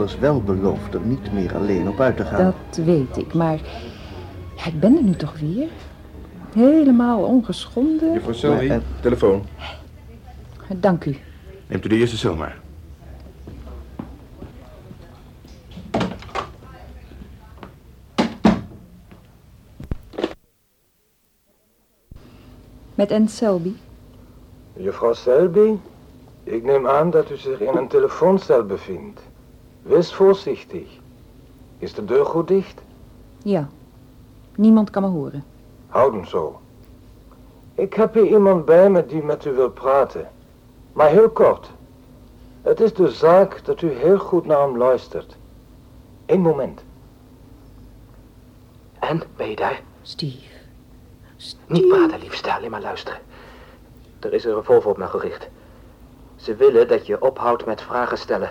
Anders wel beloofd er niet meer alleen op uit te gaan. Dat weet ik, maar ja, ik ben er nu toch weer. Helemaal ongeschonden. Juffrouw Selby, Maar, telefoon. Dank u. Neemt u de eerste cel maar. Met Anne Selby. Juffrouw Selby, ik neem aan dat u zich in een telefooncel bevindt. Wees voorzichtig. Is de deur goed dicht? Ja. Niemand kan me horen. Houden zo. Ik heb hier iemand bij me die met u wil praten. Maar heel kort. Het is de zaak dat u heel goed naar hem luistert. Eén moment. En, ben je daar? Steve. Niet praten, liefste, alleen maar luisteren. Er is een revolver op me gericht. Ze willen dat je ophoudt met vragen stellen.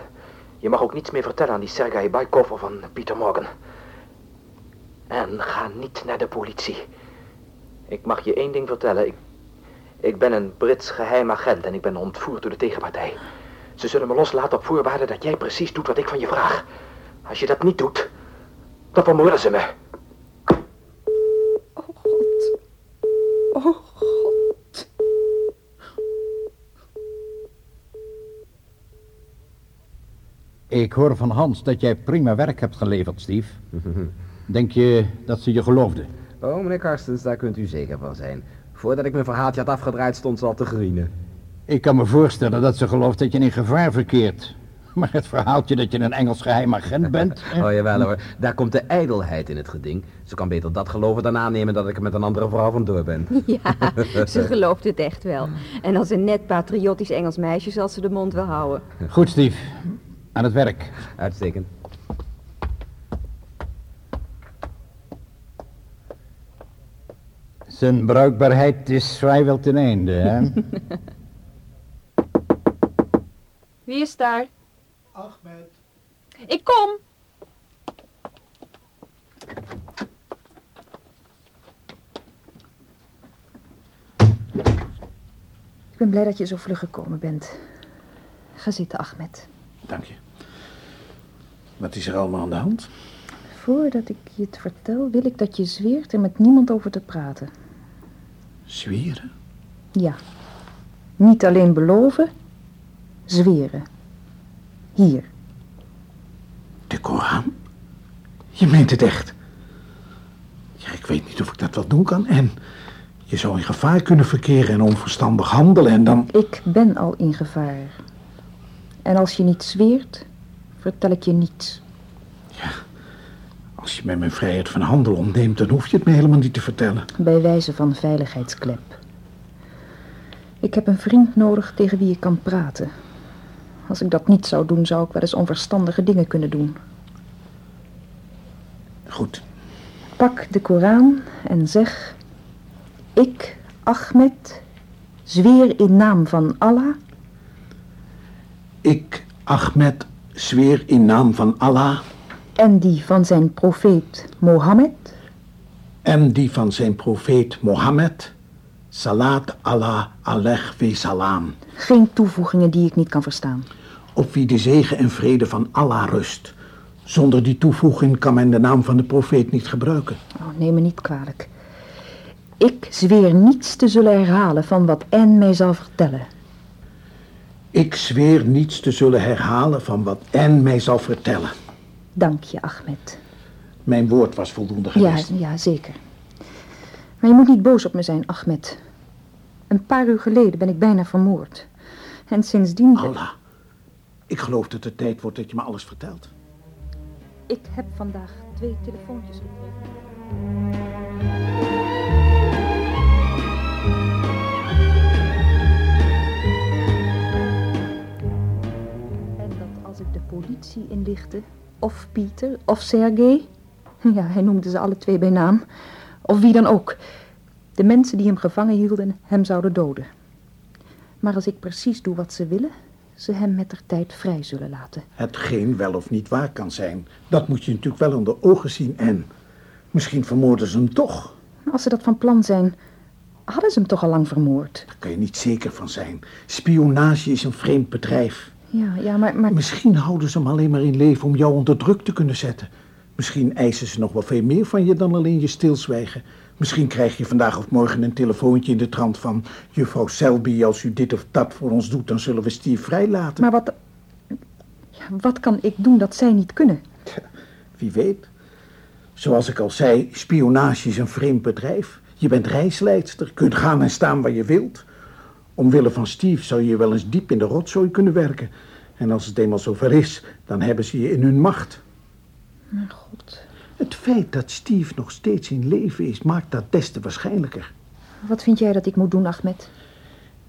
Je mag ook niets meer vertellen aan die Sergei Baikov of aan Pieter Morgan. En ga niet naar de politie. Ik mag je één ding vertellen. Ik, ik ben een Brits geheim agent en ik ben ontvoerd door de tegenpartij. Ze zullen me loslaten op voorwaarde dat jij precies doet wat ik van je vraag. Als je dat niet doet, dan vermoorden ze me. Oh god. Oh god. Ik hoor van Hans dat jij prima werk hebt geleverd, Steve. Denk je dat ze je geloofde? Oh, meneer Karstens, daar kunt u zeker van zijn. Voordat ik mijn verhaaltje had afgedraaid, stond ze al te grienen. Ik kan me voorstellen dat ze gelooft dat je in gevaar verkeert. Maar het verhaaltje dat je een Engels geheim agent bent... Oh jawel hoor, daar komt de ijdelheid in het geding. Ze kan beter dat geloven dan aannemen dat ik er met een andere vrouw vandoor ben. Ja, ze gelooft het echt wel. En als een net patriotisch Engels meisje zal ze de mond wel houden. Goed, Steve. Aan het werk. Uitstekend. Zijn bruikbaarheid is vrijwel ten einde, hè? Wie is daar? Ahmed. Ik kom. Ik ben blij dat je zo vlug gekomen bent. Ga zitten, Ahmed. Dank je. Wat is er allemaal aan de hand? Voordat ik je het vertel, wil ik dat je zweert er met niemand over te praten. Zweren? Ja. Niet alleen beloven, zweren. Hier. De Koran? Je meent het echt? Ja, ik weet niet of ik dat wel doen kan. En je zou in gevaar kunnen verkeren en onverstandig handelen en dan... Ik ben al in gevaar. En als je niet zweert, vertel ik je niets. Als je mij mijn vrijheid van handel ontneemt, dan hoef je het me helemaal niet te vertellen. Bij wijze van veiligheidsklep. Ik heb een vriend nodig tegen wie ik kan praten. Als ik dat niet zou doen, zou ik wel eens onverstandige dingen kunnen doen. Goed. Pak de Koran en zeg... Ik, Ahmed, zweer in naam van Allah... Ik, Ahmed, zweer in naam van Allah en die van zijn profeet Mohammed... en die van zijn profeet Mohammed... Salat Allah alayh ve salam. Geen toevoegingen die ik niet kan verstaan. Op wie de zegen en vrede van Allah rust. Zonder die toevoeging kan men de naam van de profeet niet gebruiken. Oh, neem me niet kwalijk. Ik zweer niets te zullen herhalen van wat Anne mij zal vertellen. Ik zweer niets te zullen herhalen van wat Anne mij zal vertellen. Dank je, Ahmed. Mijn woord was voldoende Ja, geweest. ja, zeker. Maar je moet niet boos op me zijn, Ahmed. Een paar uur geleden ben ik bijna vermoord. En sindsdien... Allah, ik geloof dat het tijd wordt dat je me alles vertelt. Ik heb vandaag twee telefoontjes gekregen. Politie inlichtte, of Pieter, of Sergej... Ja, hij noemde ze alle twee bij naam. Of wie dan ook. De mensen die hem gevangen hielden, hem zouden doden. Maar als ik precies doe wat ze willen, ze hem met der tijd vrij zullen laten. Hetgeen wel of niet waar kan zijn, dat moet je natuurlijk wel onder ogen zien en... Misschien vermoorden ze hem toch. Als ze dat van plan zijn, hadden ze hem toch al lang vermoord. Daar kan je niet zeker van zijn. Spionage is een vreemd bedrijf. Ja, ja, maar, maar... Misschien houden ze hem alleen maar in leven om jou onder druk te kunnen zetten. Misschien eisen ze nog wel veel meer van je dan alleen je stilzwijgen. Misschien krijg je vandaag of morgen een telefoontje in de trant van... juffrouw Selby, als u dit of dat voor ons doet, dan zullen we Steve vrijlaten. Maar wat... Ja, wat kan ik doen dat zij niet kunnen? Wie weet. Zoals ik al zei, spionage is een vreemd bedrijf. Je bent reisleidster, kunt gaan en staan waar je wilt. Omwille van Steve zou je wel eens diep in de rotzooi kunnen werken. En als het eenmaal zover is, dan hebben ze je in hun macht. Mijn god. Het feit dat Steve nog steeds in leven is, maakt dat des te waarschijnlijker. Wat vind jij dat ik moet doen, Ahmed?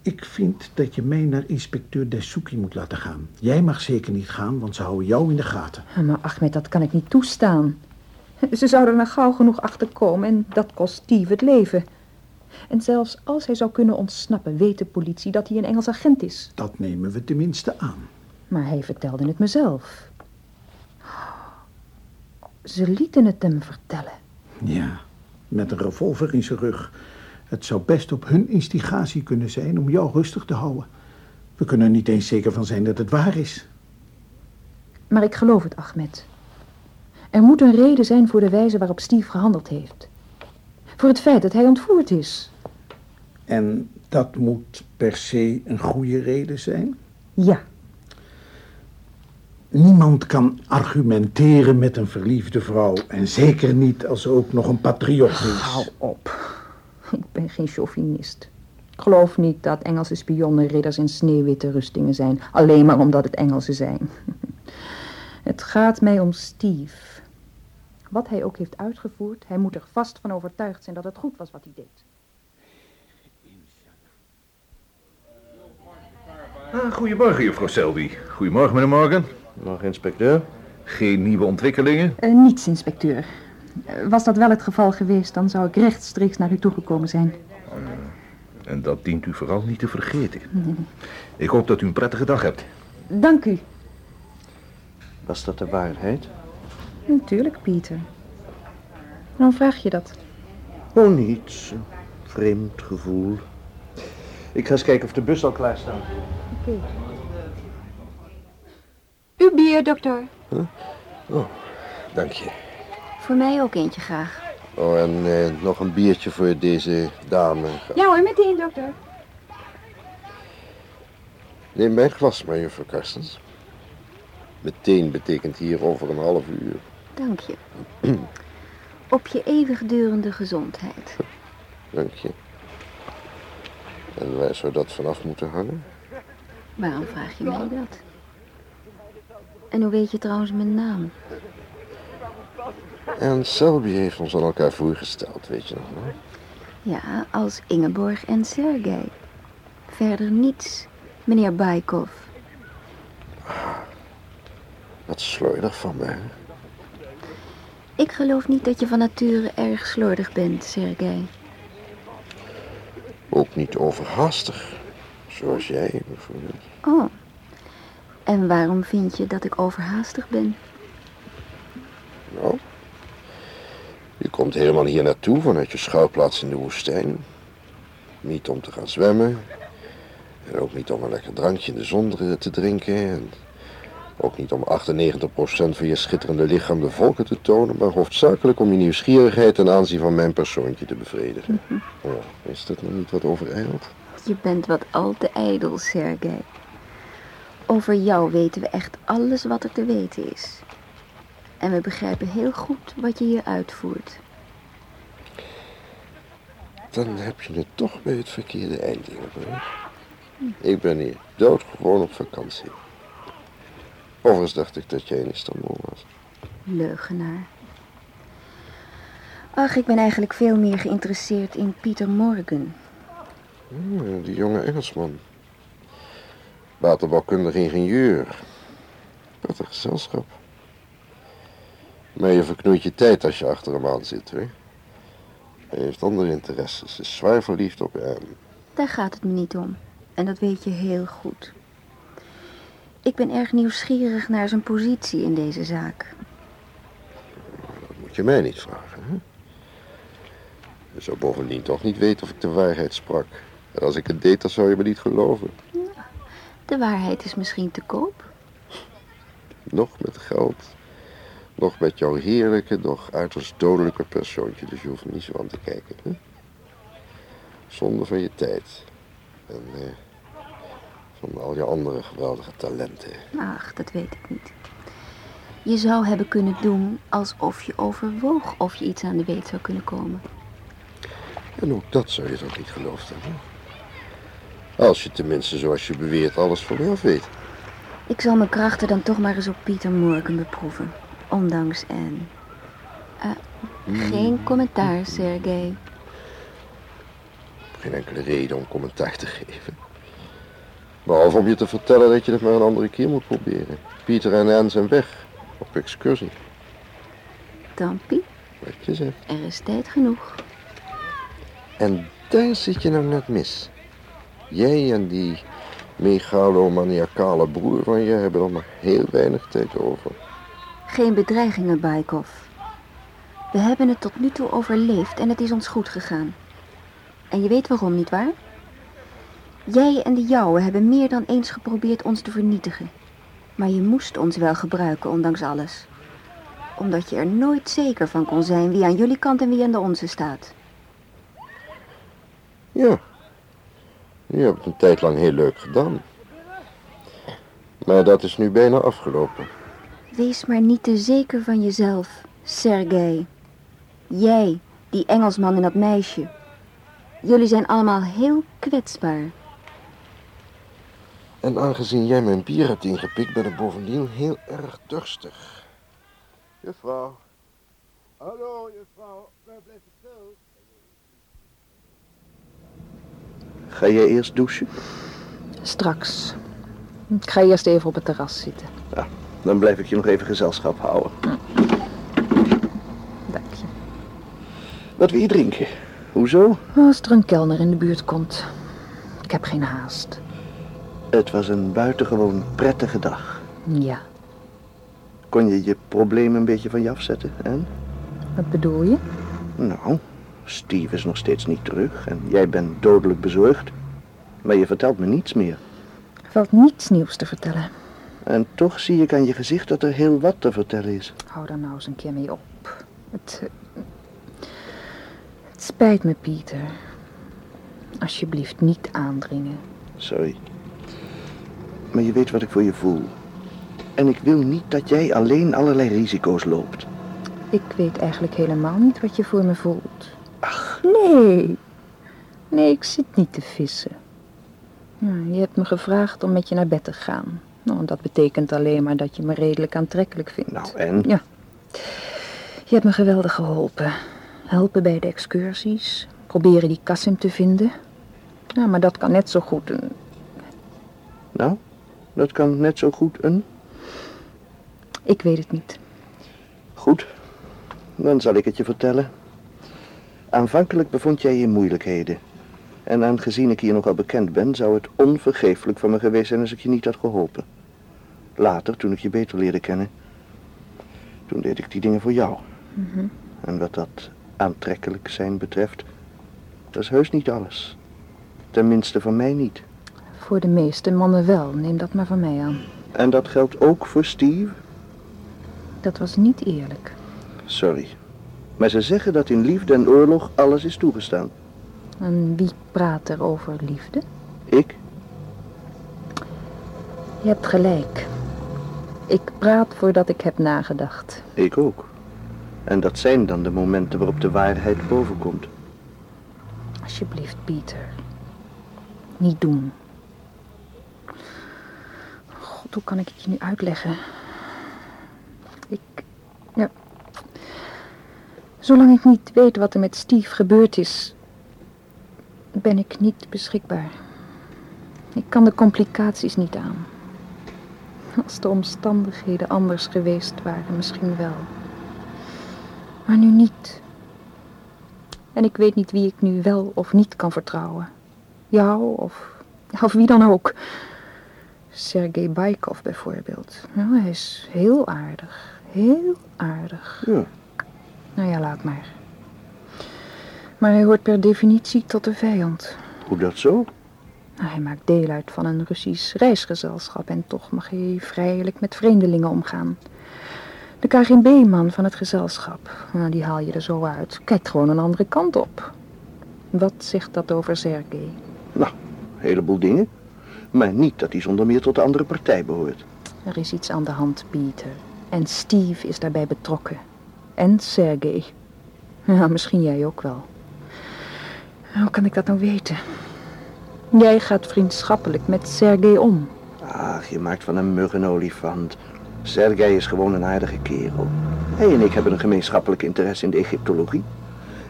Ik vind dat je mij naar inspecteur Desuki moet laten gaan. Jij mag zeker niet gaan, want ze houden jou in de gaten. Ja, Maar Ahmed, dat kan ik niet toestaan. Ze zouden er gauw genoeg achter komen en dat kost Steve het leven. En zelfs als hij zou kunnen ontsnappen, weet de politie dat hij een Engels agent is. Dat nemen we tenminste aan. Maar hij vertelde het mezelf. Ze lieten het hem vertellen. Ja, met een revolver in zijn rug. Het zou best op hun instigatie kunnen zijn om jou rustig te houden. We kunnen er niet eens zeker van zijn dat het waar is. Maar ik geloof het, Ahmed. Er moet een reden zijn voor de wijze waarop Steve gehandeld heeft. Voor het feit dat hij ontvoerd is. En dat moet per se een goede reden zijn? Ja, Niemand kan argumenteren met een verliefde vrouw. En zeker niet als ze ook nog een patriot is. hou op. Ik ben geen chauvinist. Ik geloof niet dat Engelse spionnen ridders in sneeuwwitte rustingen zijn. Alleen maar omdat het Engelsen zijn. Het gaat mij om Steve. Wat hij ook heeft uitgevoerd, hij moet er vast van overtuigd zijn dat het goed was wat hij deed. Ah, goedemorgen, juffrouw Selby. Goedemorgen, meneer Morgan. Nog inspecteur? Geen nieuwe ontwikkelingen? Eh, niets, inspecteur. Eh, was dat wel het geval geweest, dan zou ik rechtstreeks naar u toegekomen zijn. En dat dient u vooral niet te vergeten. Ik hoop dat u een prettige dag hebt. Dank u. Was dat de waarheid? Natuurlijk, Pieter. Waarom vraag je dat? Oh, niets. Een vreemd gevoel. Ik ga eens kijken of de bus al klaar staat. Oké. Uw bier, dokter. Dank je. Voor mij ook eentje graag. Oh, en eh, nog een biertje voor deze dame. Ja hoor, meteen, dokter. Neem mijn glas maar, juffrouw Karstens. Meteen betekent hier over een half uur. Dank je. Op je eeuwigdurende gezondheid. Dank je. En waar zou dat vanaf moeten hangen? Waarom vraag je mij dat? En hoe weet je trouwens mijn naam? En Selby heeft ons aan elkaar voorgesteld, weet je nog wel? Ja, als Ingeborg en Sergei. Verder niets, meneer Baikov. Wat slordig van mij. Ik geloof niet dat je van nature erg slordig bent, Sergei. Ook niet overhaastig. Zoals jij bijvoorbeeld. Oh. En waarom vind je dat ik overhaastig ben? Nou, je komt helemaal hier naartoe vanuit je schuilplaats in de woestijn. Niet om te gaan zwemmen. En ook niet om een lekker drankje in de zon te- te drinken. En ook niet om 98% van je schitterende lichaam de volken te tonen. Maar hoofdzakelijk om je nieuwsgierigheid ten aanzien van mijn persoontje te bevredigen. Oh, is dat nog niet wat overijld? Je bent wat al te ijdel, Sergei. Over jou weten we echt alles wat er te weten is. En we begrijpen heel goed wat je hier uitvoert. Dan heb je het toch bij het verkeerde eind, Ingeborg. Ik ben hier doodgewoon op vakantie. Overigens dacht ik dat jij in Istanbul was. Leugenaar. Ach, ik ben eigenlijk veel meer geïnteresseerd in Pieter Morgan. Hmm, die jonge Engelsman. Waterbouwkundig ingenieur. Een gezelschap. Maar je verknoeit je tijd als je achter hem aan zit, hè? Hij heeft andere interesses, is zwaar verliefd op hem. Daar gaat het me niet om. En dat weet je heel goed. Ik ben erg nieuwsgierig naar zijn positie in deze zaak. Dat moet je mij niet vragen, hè? Je zou bovendien toch niet weten of ik de waarheid sprak. En als ik het deed, dan zou je me niet geloven. De waarheid is misschien te koop. Nog met geld. Nog met jouw heerlijke, nog uiterst dodelijke persoontje. Dus je hoeft er niet zo aan te kijken. Hè? Zonde van je tijd. En eh, van al je andere geweldige talenten. Ach, dat weet ik niet. Je zou hebben kunnen doen alsof je overwoog of je iets aan de weet zou kunnen komen. En ook dat zou je toch niet geloofd hebben? Als je tenminste, zoals je beweert, alles van mij af weet. Ik zal mijn krachten dan toch maar eens op Pieter Morgan beproeven. Ondanks Anne. Eh, geen commentaar, Sergej. Geen enkele reden om commentaar te geven. Behalve om je te vertellen dat je het maar een andere keer moet proberen. Pieter en Anne zijn weg. Op excursie. Dampie, Wat je zegt. er is tijd genoeg. En daar zit je nou net mis. Jij en die megalomaniacale broer van je hebben nog maar heel weinig tijd over. Geen bedreigingen, Baikov. We hebben het tot nu toe overleefd en het is ons goed gegaan. En je weet waarom, nietwaar? Jij en de jouwe hebben meer dan eens geprobeerd ons te vernietigen. Maar je moest ons wel gebruiken, ondanks alles. Omdat je er nooit zeker van kon zijn wie aan jullie kant en wie aan de onze staat. Ja. Je hebt het een tijd lang heel leuk gedaan. Maar dat is nu bijna afgelopen. Wees maar niet te zeker van jezelf, Sergej. Jij, die Engelsman en dat meisje. Jullie zijn allemaal heel kwetsbaar. En aangezien jij mijn bier hebt ingepikt, ben ik bovendien heel erg dorstig. Juffrouw. Hallo, juffrouw. Waar blijft het stil? Ga jij eerst douchen? Straks. Ik ga eerst even op het terras zitten. Ja, dan blijf ik je nog even gezelschap houden. Dank je. Wat wil je drinken? Hoezo? Als er een kelner in de buurt komt. Ik heb geen haast. Het was een buitengewoon prettige dag. Ja, Kon je je probleem een beetje van je afzetten, en? wat bedoel je? Nou, Steve is nog steeds niet terug en jij bent dodelijk bezorgd. Maar je vertelt me niets meer. Er valt niets nieuws te vertellen. En toch zie ik aan je gezicht dat er heel wat te vertellen is. Hou daar nou eens een keer mee op. Het, eh, het spijt me, Pieter. Alsjeblieft niet aandringen. Sorry. Maar je weet wat ik voor je voel. En ik wil niet dat jij alleen allerlei risico's loopt. Ik weet eigenlijk helemaal niet wat je voor me voelt. Ach. Nee. Nee, ik zit niet te vissen. Ja, je hebt me gevraagd om met je naar bed te gaan. Nou, dat betekent alleen maar dat je me redelijk aantrekkelijk vindt. Nou, en? Ja. Je hebt me geweldig geholpen. Helpen bij de excursies. Proberen die Kassim te vinden. Ja, maar dat kan net zo goed een... Nou, dat kan net zo goed een... Ik weet het niet. Goed, dan zal ik het je vertellen. Aanvankelijk bevond jij je in moeilijkheden. En aangezien ik hier nogal bekend ben, zou het onvergeeflijk van me geweest zijn als ik je niet had geholpen. Later, toen ik je beter leerde kennen, toen deed ik die dingen voor jou. Mhm. En wat dat aantrekkelijk zijn betreft, dat is heus niet alles. Tenminste van mij niet. Voor de meeste mannen wel, neem dat maar van mij aan. En dat geldt ook voor Steve? Dat was niet eerlijk. Sorry. Maar ze zeggen dat in liefde en oorlog alles is toegestaan. En wie praat er over liefde? Ik? Je hebt gelijk. Ik praat voordat ik heb nagedacht. Ik ook. En dat zijn dan de momenten waarop de waarheid bovenkomt. Alsjeblieft, Pieter. Niet doen. God, hoe kan ik het je nu uitleggen? Ik... Ja. Zolang ik niet weet wat er met Steve gebeurd is... ben ik niet beschikbaar. Ik kan de complicaties niet aan. Als de omstandigheden anders geweest waren, misschien wel. Maar nu niet. En ik weet niet wie ik nu wel of niet kan vertrouwen. Jou of, of wie dan ook. Sergei Baikov bijvoorbeeld. Nou, hij is heel aardig. Heel aardig. Ja. Nou ja, laat maar. Maar hij hoort per definitie tot de vijand. Hoe dat zo? Nou, hij maakt deel uit van een Russisch reisgezelschap en toch mag hij vrijelijk met vreemdelingen omgaan. De KGB-man van het gezelschap, nou, die haal je er zo uit. Kijkt gewoon een andere kant op. Wat zegt dat over Sergej? Nou, een heleboel dingen. Maar niet dat hij zonder meer tot de andere partij behoort. Er is iets aan de hand, Pieter. En Steve is daarbij betrokken. En Sergej. Ja, misschien jij ook wel. Hoe kan ik dat nou weten? Jij gaat vriendschappelijk met Sergej om. Ach, je maakt van een mug een olifant. Sergej is gewoon een aardige kerel. Hij en ik hebben een gemeenschappelijk interesse in de Egyptologie.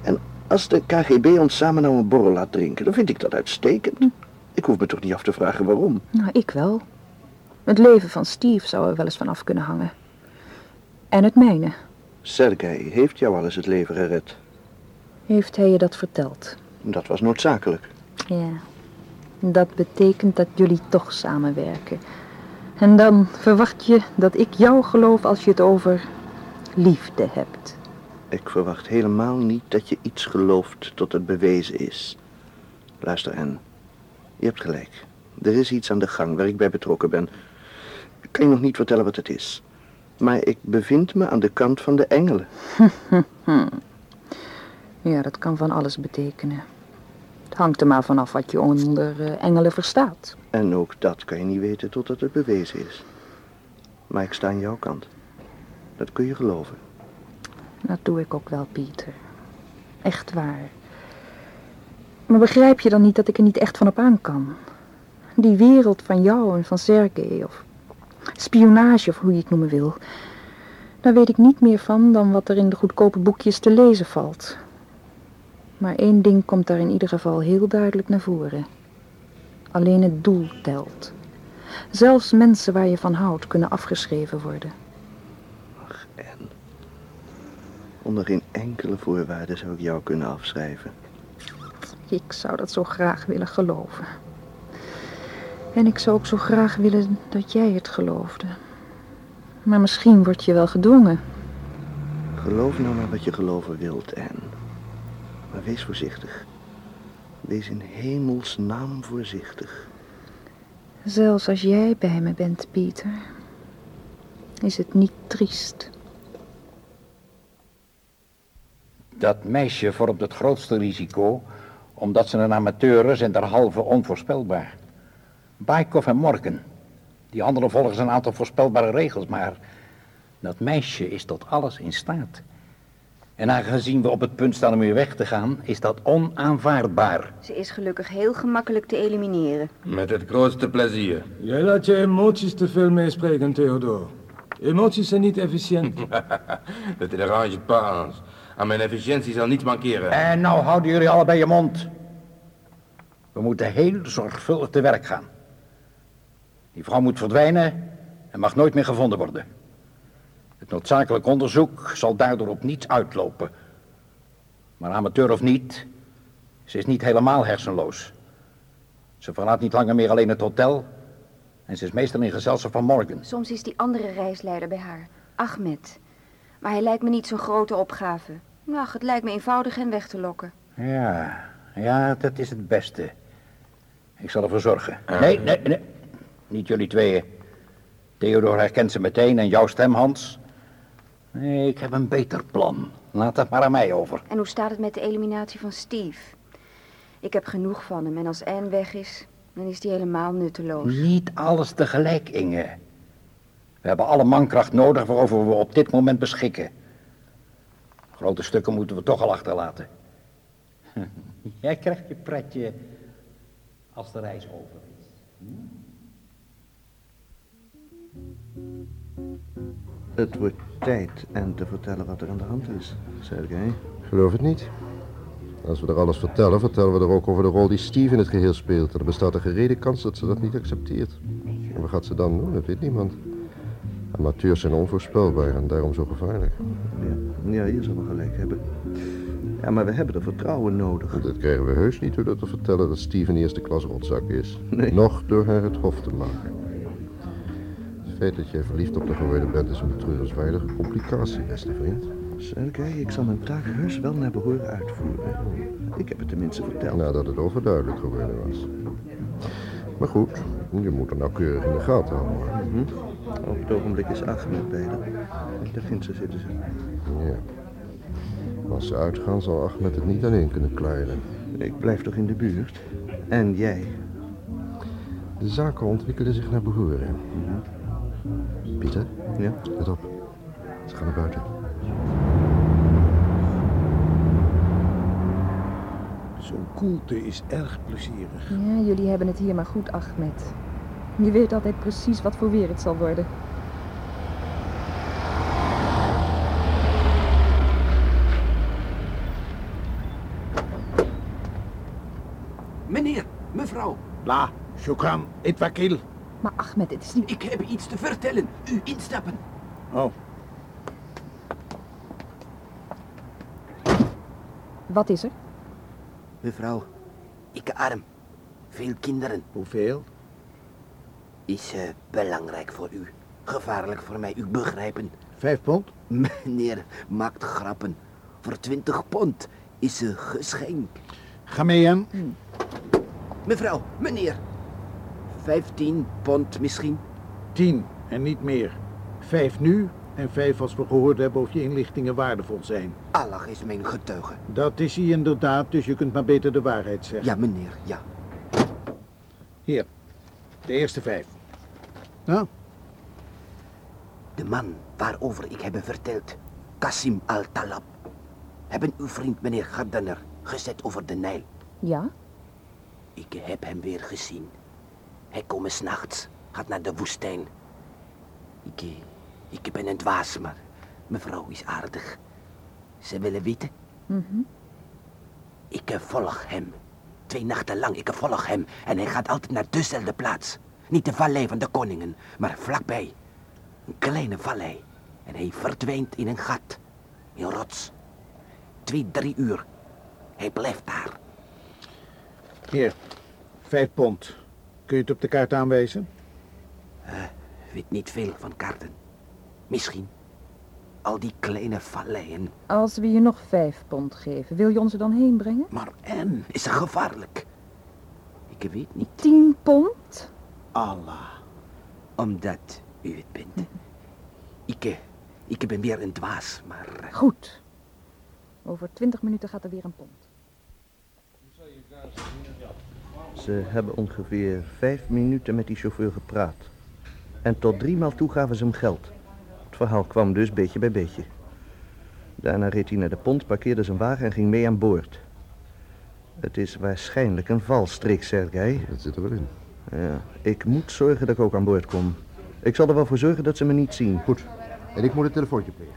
En als de KGB ons samen nou een borrel laat drinken, dan vind ik dat uitstekend. Ik hoef me toch niet af te vragen waarom. Nou, ik wel. Het leven van Steve zou er wel eens van af kunnen hangen. En het mijne. Sergej heeft jou al eens het leven gered. Heeft hij je dat verteld? Dat was noodzakelijk. Ja. Dat betekent dat jullie toch samenwerken. En dan verwacht je dat ik jou geloof als je het over liefde hebt. Ik verwacht helemaal niet dat je iets gelooft tot het bewezen is. Luister, Anne. Je hebt gelijk. Er is iets aan de gang waar ik bij betrokken ben. Ik kan je nog niet vertellen wat het is. Maar ik bevind me aan de kant van de engelen. ja, dat kan van alles betekenen. Het hangt er maar vanaf wat je onder uh, engelen verstaat. En ook dat kan je niet weten totdat het bewezen is. Maar ik sta aan jouw kant. Dat kun je geloven. Dat doe ik ook wel, Pieter. Echt waar. Maar begrijp je dan niet dat ik er niet echt van op aan kan? Die wereld van jou en van Sergej, of spionage, of hoe je het noemen wil. Daar weet ik niet meer van dan wat er in de goedkope boekjes te lezen valt. Maar één ding komt daar in ieder geval heel duidelijk naar voren. Alleen het doel telt. Zelfs mensen waar je van houdt kunnen afgeschreven worden. Ach, en. Onder geen enkele voorwaarde zou ik jou kunnen afschrijven. Ik zou dat zo graag willen geloven. En ik zou ook zo graag willen dat jij het geloofde. Maar misschien word je wel gedwongen. Geloof nou maar wat je geloven wilt, Anne. Maar wees voorzichtig. Wees in hemelsnaam voorzichtig. Zelfs als jij bij me bent, Pieter, is het niet triest. Dat meisje vormt het grootste risico, omdat ze een amateur is en derhalve onvoorspelbaar. Baikov en Morgan, die anderen volgens een aantal voorspelbare regels, maar dat meisje is tot alles in staat. En aangezien we op het punt staan om weer weg te gaan, is dat onaanvaardbaar. Ze is gelukkig heel gemakkelijk te elimineren. Met het grootste plezier. Jij laat je emoties te veel meespreken, Theodor. Emoties zijn niet efficiënt. dat derange pas. Aan mijn efficiëntie zal niets mankeren. En nou houden jullie allebei je mond. We moeten heel zorgvuldig te werk gaan. Die vrouw moet verdwijnen en mag nooit meer gevonden worden. Het noodzakelijk onderzoek zal daardoor op niets uitlopen. Maar amateur of niet, ze is niet helemaal hersenloos. Ze verlaat niet langer meer alleen het hotel. En ze is meestal in gezelschap van Morgan. Soms is die andere reisleider bij haar, Ahmed. Maar hij lijkt me niet zo'n grote opgave. Ach, het lijkt me eenvoudig hen weg te lokken. Ja, ja, dat is het beste. Ik zal ervoor zorgen. Nee, nee, nee. Niet jullie tweeën. Theodor herkent ze meteen en jouw stem, Hans. Nee, ik heb een beter plan. Laat het maar aan mij over. En hoe staat het met de eliminatie van Steve? Ik heb genoeg van hem en als Anne weg is, dan is hij helemaal nutteloos. Niet alles tegelijk, Inge. We hebben alle mankracht nodig waarover we op dit moment beschikken. Grote stukken moeten we toch al achterlaten. Jij krijgt je pretje als de reis over is. Hm? Het wordt tijd en te vertellen wat er aan de hand is, Sergej. Geloof het niet. Als we er alles vertellen, vertellen we er ook over de rol die Steve in het geheel speelt. En er bestaat een gerede kans dat ze dat niet accepteert. En wat gaat ze dan doen? Dat weet niemand. Amateurs zijn onvoorspelbaar en daarom zo gevaarlijk. Ja, ja je zal wel gelijk hebben. Ja, maar we hebben er vertrouwen nodig. Dat krijgen we heus niet door dat te vertellen dat Steve een eerste klas rotzak is. Nee. Nog door haar het hof te maken. Het feit dat jij verliefd op de geworden bent is een betreurenswaardige complicatie, beste vriend. Sergej, ik zal mijn taak heus wel naar behoren uitvoeren. Ik heb het tenminste verteld. Nadat het overduidelijk geworden was. Maar goed, je moet er nauwkeurig in de gaten houden. Mhm. Op het ogenblik is Ahmed bij haar. Daar ginds zitten ze. Ja. Als ze uitgaan, zal Ahmed het niet alleen kunnen klaren. Ik blijf toch in de buurt. En jij? De zaken ontwikkelen zich naar behoren. Pieter? Ja? Let op. Ze gaan naar buiten. Zo'n koelte is erg plezierig. Ja, jullie hebben het hier maar goed, Ahmed. Je weet altijd precies wat voor weer het zal worden. Meneer, mevrouw. La, shukran, itwakil. Maar Ahmed, het is niet... Ik heb iets te vertellen. U instappen. Oh, Wat is er? Mevrouw, ik arm. Veel kinderen. hoeveel? Is eh, belangrijk voor u. Gevaarlijk voor mij, u begrijpen. Vijf pond? Meneer maakt grappen. Voor twintig pond is een geschenk. Ga mee aan. Mevrouw, meneer. Vijftien pond misschien. Tien en niet meer. Vijf nu en vijf als we gehoord hebben of je inlichtingen waardevol zijn. Allah is mijn getuige. Dat is hij inderdaad, dus je kunt maar beter de waarheid zeggen. Ja, meneer, ja. Hier, de eerste vijf. Nou, De man waarover ik heb verteld, Kasim Al-Talab, hebben uw vriend meneer Gardener gezet over de Nijl. Ja? Ik heb hem weer gezien. Hij komt s'nachts, gaat naar de woestijn. Ik, eh, ik ben een dwaas, maar mevrouw is aardig. Ze willen weten, Mhm. ik eh, volg hem. Twee nachten lang, ik volg hem. En hij gaat altijd naar dezelfde plaats. Niet de vallei van de koningen, maar vlakbij. Een kleine vallei. En hij verdwijnt in een gat. In rots. Twee, drie uur. Hij blijft daar. hier, vijf pond. Kun je het op de kaart aanwijzen? Weet niet veel van kaarten. Misschien. Al die kleine valleien. Als we je nog vijf pond geven, wil je ons er dan heen brengen? Maar en, is het gevaarlijk? Ik weet niet. Tien pond? Allah. Omdat u het bent. Ik, ik ben weer een dwaas, maar... eh, Goed. Over twintig minuten gaat er weer een pond. Ze hebben ongeveer vijf minuten met die chauffeur gepraat. En tot driemaal toe gaven ze hem geld. Het verhaal kwam dus beetje bij beetje. Daarna reed hij naar de pont, parkeerde zijn wagen en ging mee aan boord. Het is waarschijnlijk een valstrik, Sergei. Dat zit er wel in. Ja, ik moet zorgen dat ik ook aan boord kom. Ik zal er wel voor zorgen dat ze me niet zien. Goed. En ik moet een telefoontje plegen.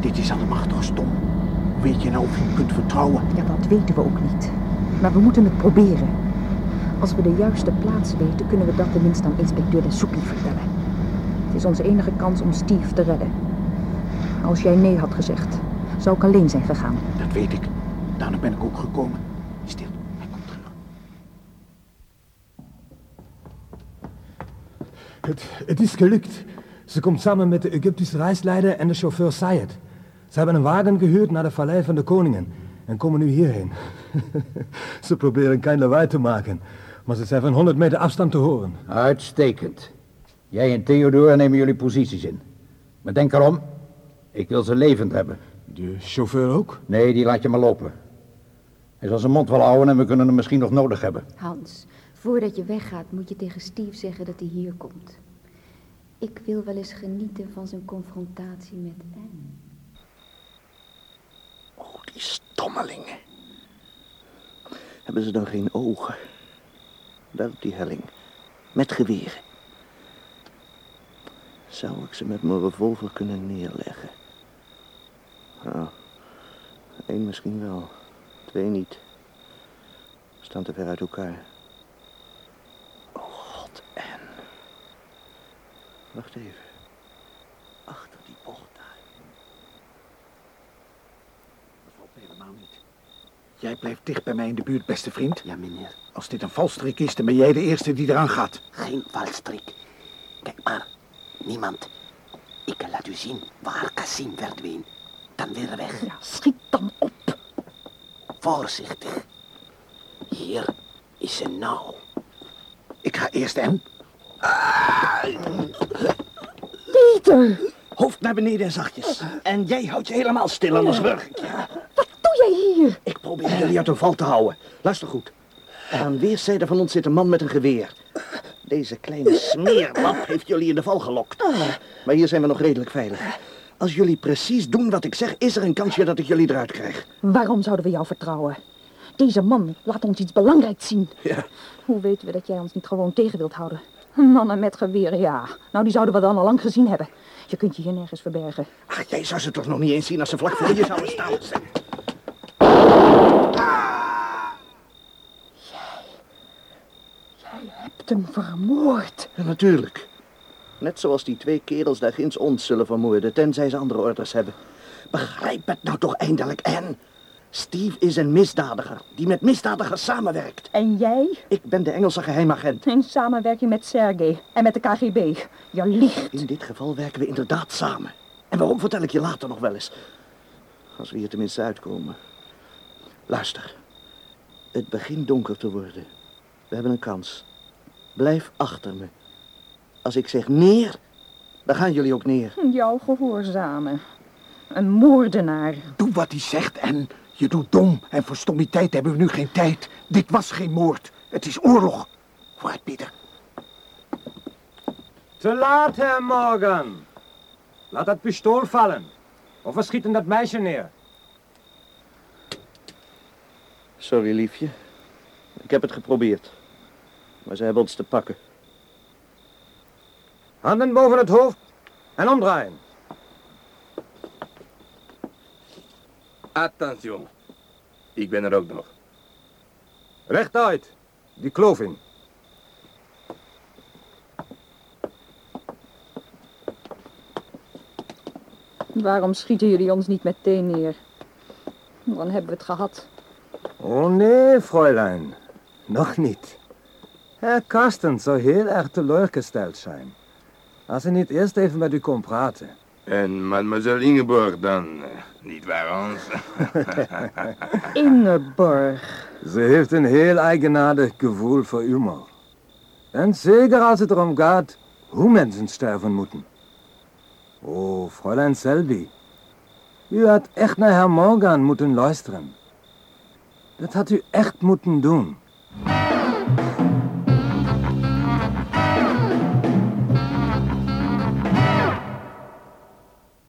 Dit is allemaal toch stom. Hoe weet je nou of je hem kunt vertrouwen? Ja, dat weten we ook niet. Maar we moeten het proberen. Als we de juiste plaats weten, kunnen we dat tenminste aan inspecteur de Soepie vertellen. Het is onze enige kans om Steve te redden. Als jij nee had gezegd, zou ik alleen zijn gegaan. Dat weet ik. Daarom ben ik ook gekomen. Stil, hij komt terug. Het, het is gelukt. Ze komt samen met de Egyptische reisleider en de chauffeur Sayed. Ze hebben een wagen gehuurd naar de vallei van de koningen en komen nu hierheen. ze proberen geen lawaai te maken, maar ze zijn van 100 meter afstand te horen. Uitstekend. Jij en Theodore nemen jullie posities in. Maar denk erom, ik wil ze levend hebben. De chauffeur ook? Nee, die laat je maar lopen. Hij zal zijn mond wel houden en we kunnen hem misschien nog nodig hebben. Hans, voordat je weggaat moet je tegen Steve zeggen dat hij hier komt. Ik wil wel eens genieten van zijn confrontatie met Anne. Oh, die stommelingen. Hebben ze dan geen ogen? Daar op die helling. Met geweren. Zou ik ze met mijn revolver kunnen neerleggen? Nou, één misschien wel. Twee niet. Staan te ver uit elkaar. Oh god, en. Wacht even. Achter die bocht daar. Dat valt helemaal niet. Jij blijft dicht bij mij in de buurt, beste vriend. Ja, meneer. Als dit een valstrik is, dan ben jij de eerste die eraan gaat. Geen valstrik. Kijk maar, niemand. Ik laat u zien waar Cassim verdween. Dan weer weg. Ja, schiet dan op. Voorzichtig. Hier is een nauw. Ik ga eerst hem. Pieter! Hoofd naar beneden en zachtjes. En jij houdt je helemaal stil, anders wurg ik je. Jullie uit een val te houden. Luister goed. Aan weerszijden van ons zit een man met een geweer. Deze kleine smeerlap heeft jullie in de val gelokt. Maar hier zijn we nog redelijk veilig. Als jullie precies doen wat ik zeg, is er een kansje dat ik jullie eruit krijg. Waarom zouden we jou vertrouwen? Deze man laat ons iets belangrijks zien. Ja. Hoe weten we dat jij ons niet gewoon tegen wilt houden? Mannen met geweren, ja. Nou, die zouden we dan al lang gezien hebben. Je kunt je hier nergens verbergen. Ach, jij zou ze toch nog niet eens zien als ze vlak voor je zouden staan. Jij hebt hem vermoord. Ja, natuurlijk. Net zoals die twee kerels daar ginds ons zullen vermoorden, tenzij ze andere orders hebben. Begrijp het nou toch eindelijk, en Steve is een misdadiger, die met misdadigers samenwerkt. En jij? Ik ben de Engelse geheimagent. In samenwerking met Sergei en met de KGB. Je liegt. In dit geval werken we inderdaad samen. En waarom vertel ik je later nog wel eens. Als we hier tenminste uitkomen. Luister. Het begint donker te worden. We hebben een kans. Blijf achter me. Als ik zeg neer, dan gaan jullie ook neer. Jou gehoorzamen. Een moordenaar. Doe wat hij zegt en je doet dom. En voor stommiteit hebben we nu geen tijd. Dit was geen moord. Het is oorlog. Vooruit, Pieter. Te laat, Herr Morgan. Laat dat pistool vallen. Of we schieten dat meisje neer. Sorry, liefje. Ik heb het geprobeerd. Maar ze hebben ons te pakken. Handen boven het hoofd en omdraaien. Attention. Ik ben er ook nog. Rechtuit. Die kloof in. Waarom schieten jullie ons niet meteen neer? Dan hebben we het gehad. Oh nee, Fräulein. Nog niet. Herr Karsten zou heel erg teleurgesteld zijn. Als hij niet eerst even met u kon praten. En mademoiselle Ingeborg dan, eh, niet waar Hans? Ingeborg. Ze heeft een heel eigenaardig gevoel voor humor. En zeker als het erom gaat hoe mensen sterven moeten. Oh, Fräulein Selby. U had echt naar Herr Morgan moeten luisteren. Dat had u echt moeten doen.